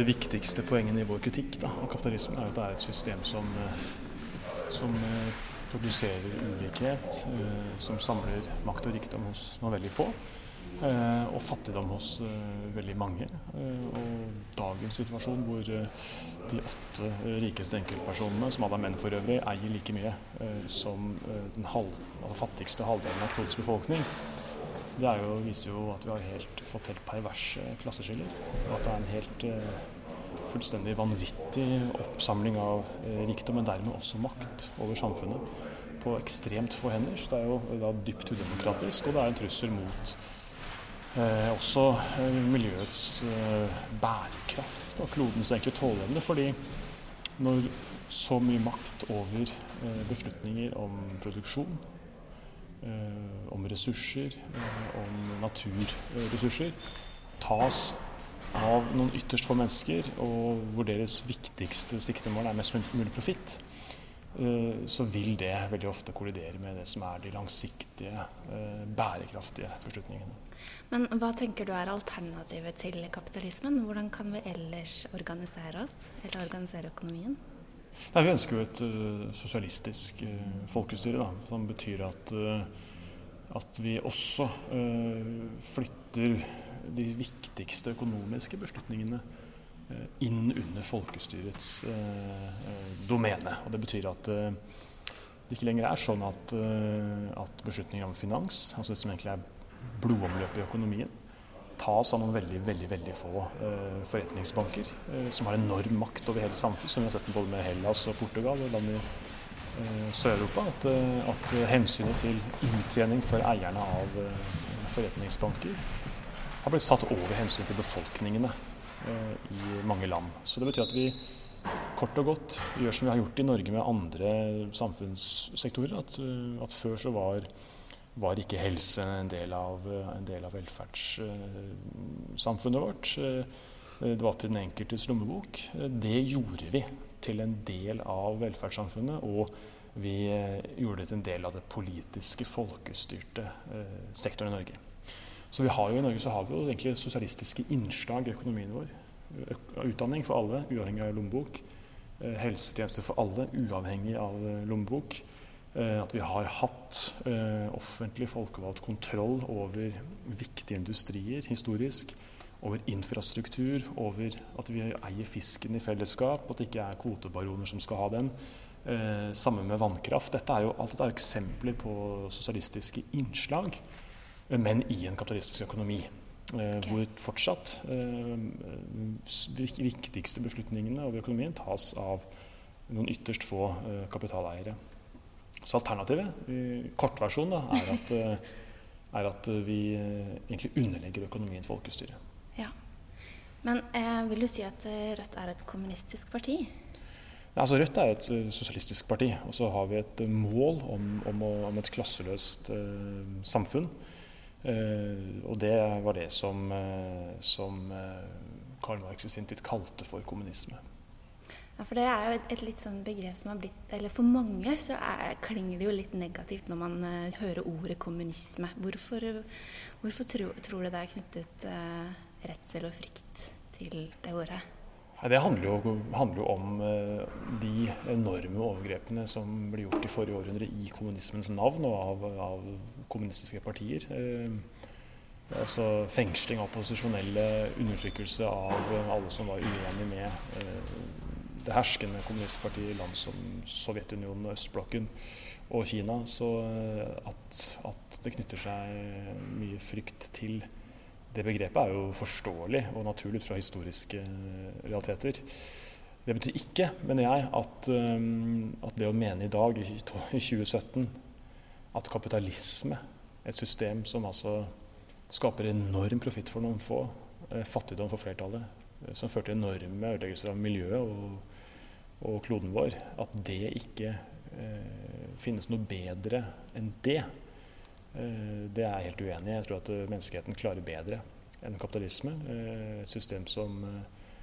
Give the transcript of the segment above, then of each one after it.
det viktigste poengene i vår kritikk da, av kapitalismen er at det er et system som, eh, som eh, produserer ulikhet, eh, som samler makt og rikdom hos noen veldig få, og fattigdom hos veldig mange. Og dagens situasjon hvor de åtte rikeste enkeltpersonene, som alle er menn for øvrig, eier like mye som den halv, altså fattigste halvdelen av klodens befolkning, det jo, viser jo at vi har helt, fått helt perverse klasseskiller. Og at det er en helt uh, fullstendig vanvittig oppsamling av uh, rikdom, men dermed også makt over samfunnet på ekstremt få hender. Så det er jo da dypt udemokratisk, og det er en trussel mot uh, også miljøets bærekraft og klodens egentlig tåleevne. Fordi når så mye makt over beslutninger om produksjon, om ressurser, eh, om naturressurser, tas av noen ytterst få mennesker, og hvor deres viktigste siktemål er mest mulig profitt, eh, så vil det veldig ofte kollidere med det som er de langsiktige, bærekraftige beslutningene. Men hva tenker du er alternativet til kapitalismen? Hvordan kan vi ellers organisere oss, eller organisere økonomien? Nei, vi ønsker jo et uh, sosialistisk uh, folkestyre, da, som betyr at, uh, at vi også flytter de viktigste økonomiske beslutningene inn under folkestyrets domene. Og Det betyr at det ikke lenger er sånn at, at beslutninger om finans, altså det som egentlig er blodomløpet i økonomien, tas av noen veldig veldig, veldig få uh, forretningsbanker uh, som har enorm makt over hele samfunnet, som vi har sett både med Hellas og Portugal og land i uh, Sør-Europa. At, at, hensynet til inntjening for eierne av forretningsbanker har blitt satt over hensyn til befolkningene i mange land. Så det betyr at vi kort og godt gjør som vi har gjort i Norge med andre samfunnssektorer. At, at før så var var ikke helse en del av, en del av velferdssamfunnet vårt. Det var til den enkeltes lommebok. Det gjorde vi til en del av velferdssamfunnet, og vi gjorde det til en del av det politiske, folkestyrte eh, sektoren i Norge. Så vi har jo I Norge så har vi jo egentlig sosialistiske innslag i økonomien vår. Utdanning for alle, uavhengig av lommebok. Eh, helsetjenester for alle, uavhengig av lommebok. Eh, at vi har hatt eh, offentlig folkevalgt kontroll over viktige industrier historisk. Over infrastruktur, over at vi eier fisken i fellesskap, at det ikke er kvotebaroner som skal ha den. Eh, sammen med vannkraft. Dette er jo, alt dette er eksempler på sosialistiske innslag, men i en kapitalistisk økonomi. Eh, hvor fortsatt eh, viktigste beslutningene over økonomien tas av noen ytterst få kapitaleiere. Så alternativet, kortversjonen, er at, eh, er at vi eh, egentlig underlegger økonomien folkestyret. Ja. Men eh, vil du si at eh, Rødt er et kommunistisk parti? Ja, altså Rødt er et sosialistisk parti. Og så har vi et mål om, om, om et klasseløst eh, samfunn. Eh, og det var det som, som Karl Marx i sin tid kalte for kommunisme. Ja, for det er jo et, et, litt sånn begrep som har blitt Eller for mange så er, klinger det jo litt negativt når man uh, hører ordet kommunisme. Hvorfor, hvorfor tro, tror du det er knyttet uh, redsel og frykt til det ordet? Det handler jo, handler jo om uh, de enorme overgrepene som ble gjort i forrige århundre i kommunismens navn og av, av kommunistiske partier. Altså fengsling av opposisjonelle, undertrykkelse av alle som var uenig med det herskende kommunistpartiet i land som Sovjetunionen, og Østblokken og Kina. Så eh, at, at, det knytter seg mye frykt til det begrepet, er jo forståelig og naturlig ut fra historiske eh, realiteter. Det betyr ikke, mener jeg, at, eh, at det å mene i dag, i 2017, at kapitalisme, et system som altså skaper enorm profitt for noen få, fattigdom for flertallet, som førte til enorme ødeleggelser av miljøet og og kloden vår, at det ikke eh, finnes noe bedre enn det, eh, det er jeg helt uenig i. Jeg tror at eh, menneskeheten klarer bedre enn kapitalisme. Eh, et system som, eh,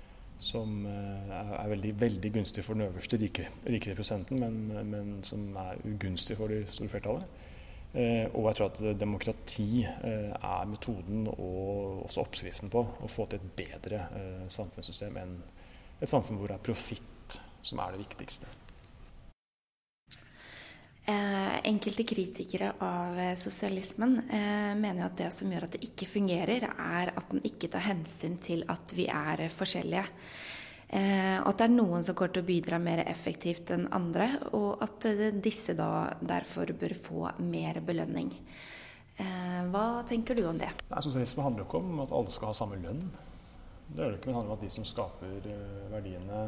som eh, er veldig, veldig, gunstig for den øverste rike, rikere prosenten, men, men, som er ugunstig for det store flertallet. Og jeg tror at demokrati er metoden og også oppskriften på å få til et bedre samfunnssystem enn et samfunn hvor det er profitt som er det viktigste. Eh, enkelte kritikere av eh, sosialismen eh, mener at det som gjør at det ikke fungerer, er at den ikke tar hensyn til at vi er forskjellige. Eh, og at det er noen som går til å bidra mer effektivt enn andre, og at eh, disse da derfor bør få mer belønning. Eh, hva tenker du om det? Nei, sosialisme handler jo ikke om at alle skal ha samme lønn. Det gjør det ikke, men det handler om at de som skaper verdiene,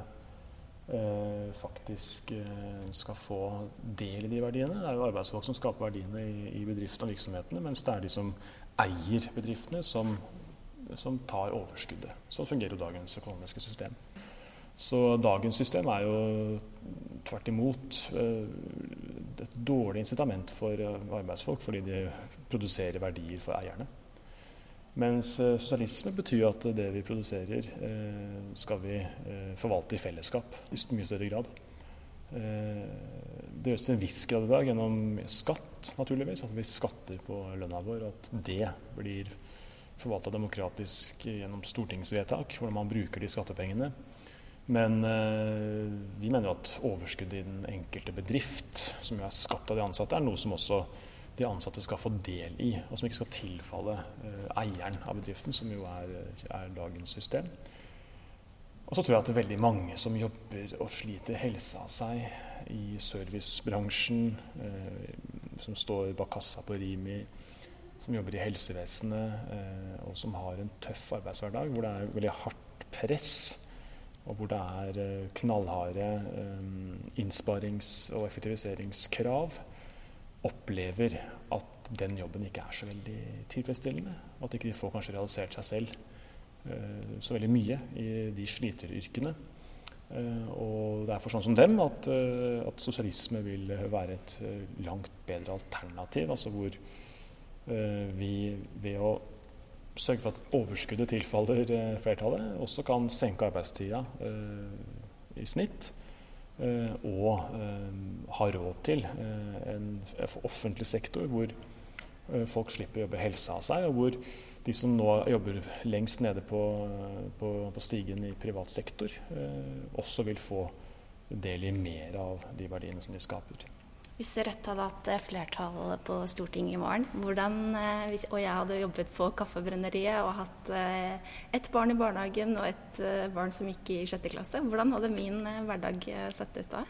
faktisk skal få del i de verdiene. Det er jo arbeidsfolk som skaper verdiene i bedriftene og virksomhetene, mens det er de som eier bedriftene, som, som tar overskuddet. Sånn fungerer jo dagens økonomiske system. Så dagens system er jo tvert imot eh, et dårlig incitament for eh, arbeidsfolk, fordi de produserer verdier for eierne. Mens eh, sosialisme betyr at det vi produserer, skal vi forvalte i fellesskap i mye større grad. Det gjøres til en viss grad i dag gjennom skatt, naturligvis. At vi skatter på lønna vår. At det blir forvalta demokratisk gjennom stortingsvedtak, hvordan man bruker de skattepengene. Men vi mener jo at overskuddet i den enkelte bedrift, som jo er skapt av de ansatte, er noe som også de ansatte skal få del i, og som ikke skal tilfalle eh, eieren av bedriften, som jo er, er, dagens system. Og så tror jeg at det er veldig mange som jobber og sliter helsa av seg i servicebransjen, eh, som står bak kassa på Rimi, som jobber i helsevesenet, eh, og som har en tøff arbeidshverdag hvor det er veldig hardt press, og hvor det er eh, knallharde eh, innsparings- og effektiviseringskrav opplever at den jobben ikke er så veldig tilfredsstillende. At ikke de får kanskje realisert seg selv uh, så veldig mye i de sliteryrkene. Og det er for sånn som dem at, at sosialisme vil være et langt bedre alternativ. Altså hvor vi ved å sørge for at overskuddet tilfaller flertallet, også kan senke arbeidstida i snitt Eh, og eh, har råd til eh, en offentlig sektor hvor folk slipper å jobbe helsa av seg, og hvor de som nå jobber lengst nede på, på, på stigen i privat sektor, også vil få del i mer av de verdiene som de skaper. Hvis Rødt hadde hatt eh, flertall på Stortinget i morgen, hvordan, eh, og jeg hadde jobbet på Kaffebrenneriet og hatt eh, ett barn i barnehagen og et barn som gikk i sjette klasse, hvordan hadde min hverdag sett ut da?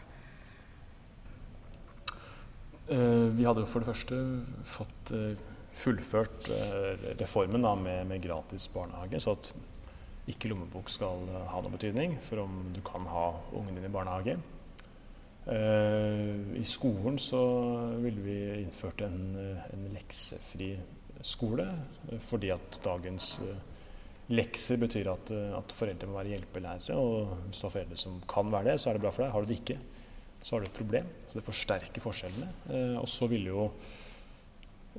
Vi hadde for det første fått fullført reformen da, med, med, gratis barnehage, så at ikke lommebok skal ha noen betydning for om du kan ha ungen din i barnehage. Eh, I skolen så ville vi innført en, en leksefri skole, fordi at dagens eh, lekser betyr at, at, foreldre må være hjelpelærere. Og hvis du har foreldre som kan være det, så er det bra for deg. Har du det ikke, så har du et problem. Så det forsterker forskjellene. Eh, og så ville jo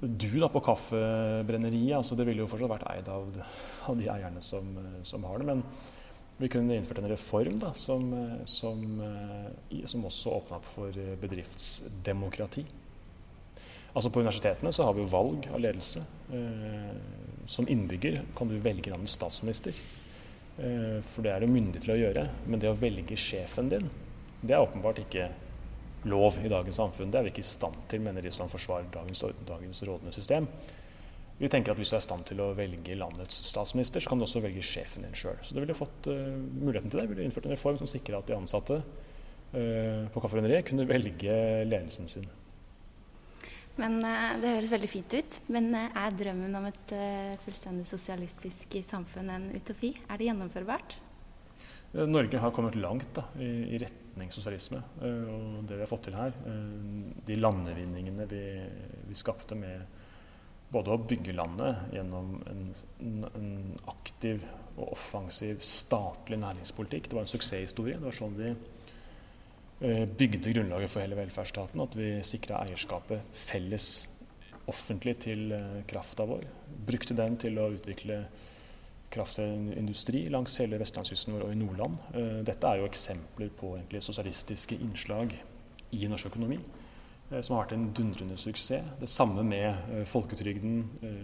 du da på Kaffebrenneriet, altså det ville jo fortsatt vært eid av, av de eierne som, som har det. men vi kunne innført en reform da, som, som, eh, som også åpna opp for bedriftsdemokrati. Altså På universitetene så har vi jo valg av ledelse. Eh, som innbygger kan du velge navnet statsminister. Eh, for det er du myndig til å gjøre. Men det å velge sjefen din, det er åpenbart ikke lov i dagens samfunn. Det er vi ikke i stand til, mener de som forsvarer dagens, dagens rådende system. Vi tenker at Hvis du er i stand til å velge landets statsminister, så kan du også velge sjefen din sjøl. Så du ville fått uh, muligheten til det. Vi ville innført en reform som sikrer at de ansatte uh, på Kaffebrenneriet kunne velge ledelsen sin. Men uh, Det høres veldig fint ut. Men er drømmen om et fullstendig sosialistisk samfunn en utopi? Er det gjennomførbart? Norge har kommet langt da, i, i, retning sosialisme. og det vi har fått til her, de landevinningene vi, vi skapte med både å bygge landet gjennom en, en, aktiv og offensiv statlig næringspolitikk. Det var en suksesshistorie. Det var sånn vi eh, bygde grunnlaget for hele velferdsstaten. At vi sikra eierskapet felles offentlig til eh, krafta vår. Brukte den til å utvikle kraftindustri langs hele vestlandskysten vår og i Nordland. Eh, dette er jo eksempler på sosialistiske innslag i norsk økonomi. Som har vært en dundrende suksess. Det samme med folketrygden,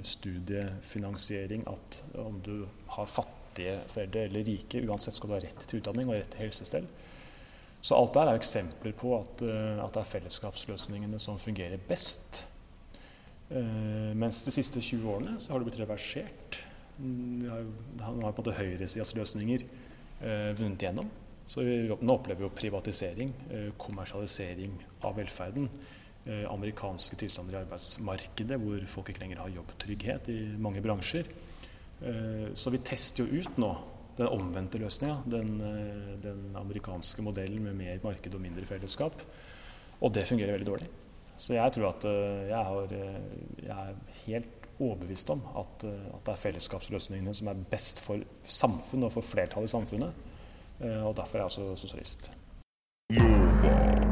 studiefinansiering. At om du har fattige foreldre eller rike, uansett skal du ha rett til utdanning og rett til helsestell. Så alt der er eksempler på at, at det er fellesskapsløsningene som fungerer best. Mens de siste 20 årene så har det blitt reversert. Nå har, på en måte høyresidas løsninger vunnet gjennom. Så vi, nå opplever vi jo privatisering, uh, kommersialisering av velferden. amerikanske tilstander i arbeidsmarkedet hvor folk ikke lenger har jobbtrygghet i mange bransjer. så vi tester jo ut nå den omvendte løsninga. Den, den amerikanske modellen med mer marked og mindre fellesskap. Og det fungerer veldig dårlig. Så jeg tror at eh, jeg, har, eh, jeg er helt overbevist om at, eh, at, det er fellesskapsløsningene som er best for samfunnet og for flertallet i samfunnet. Og derfor er jeg også sosialist. Nova.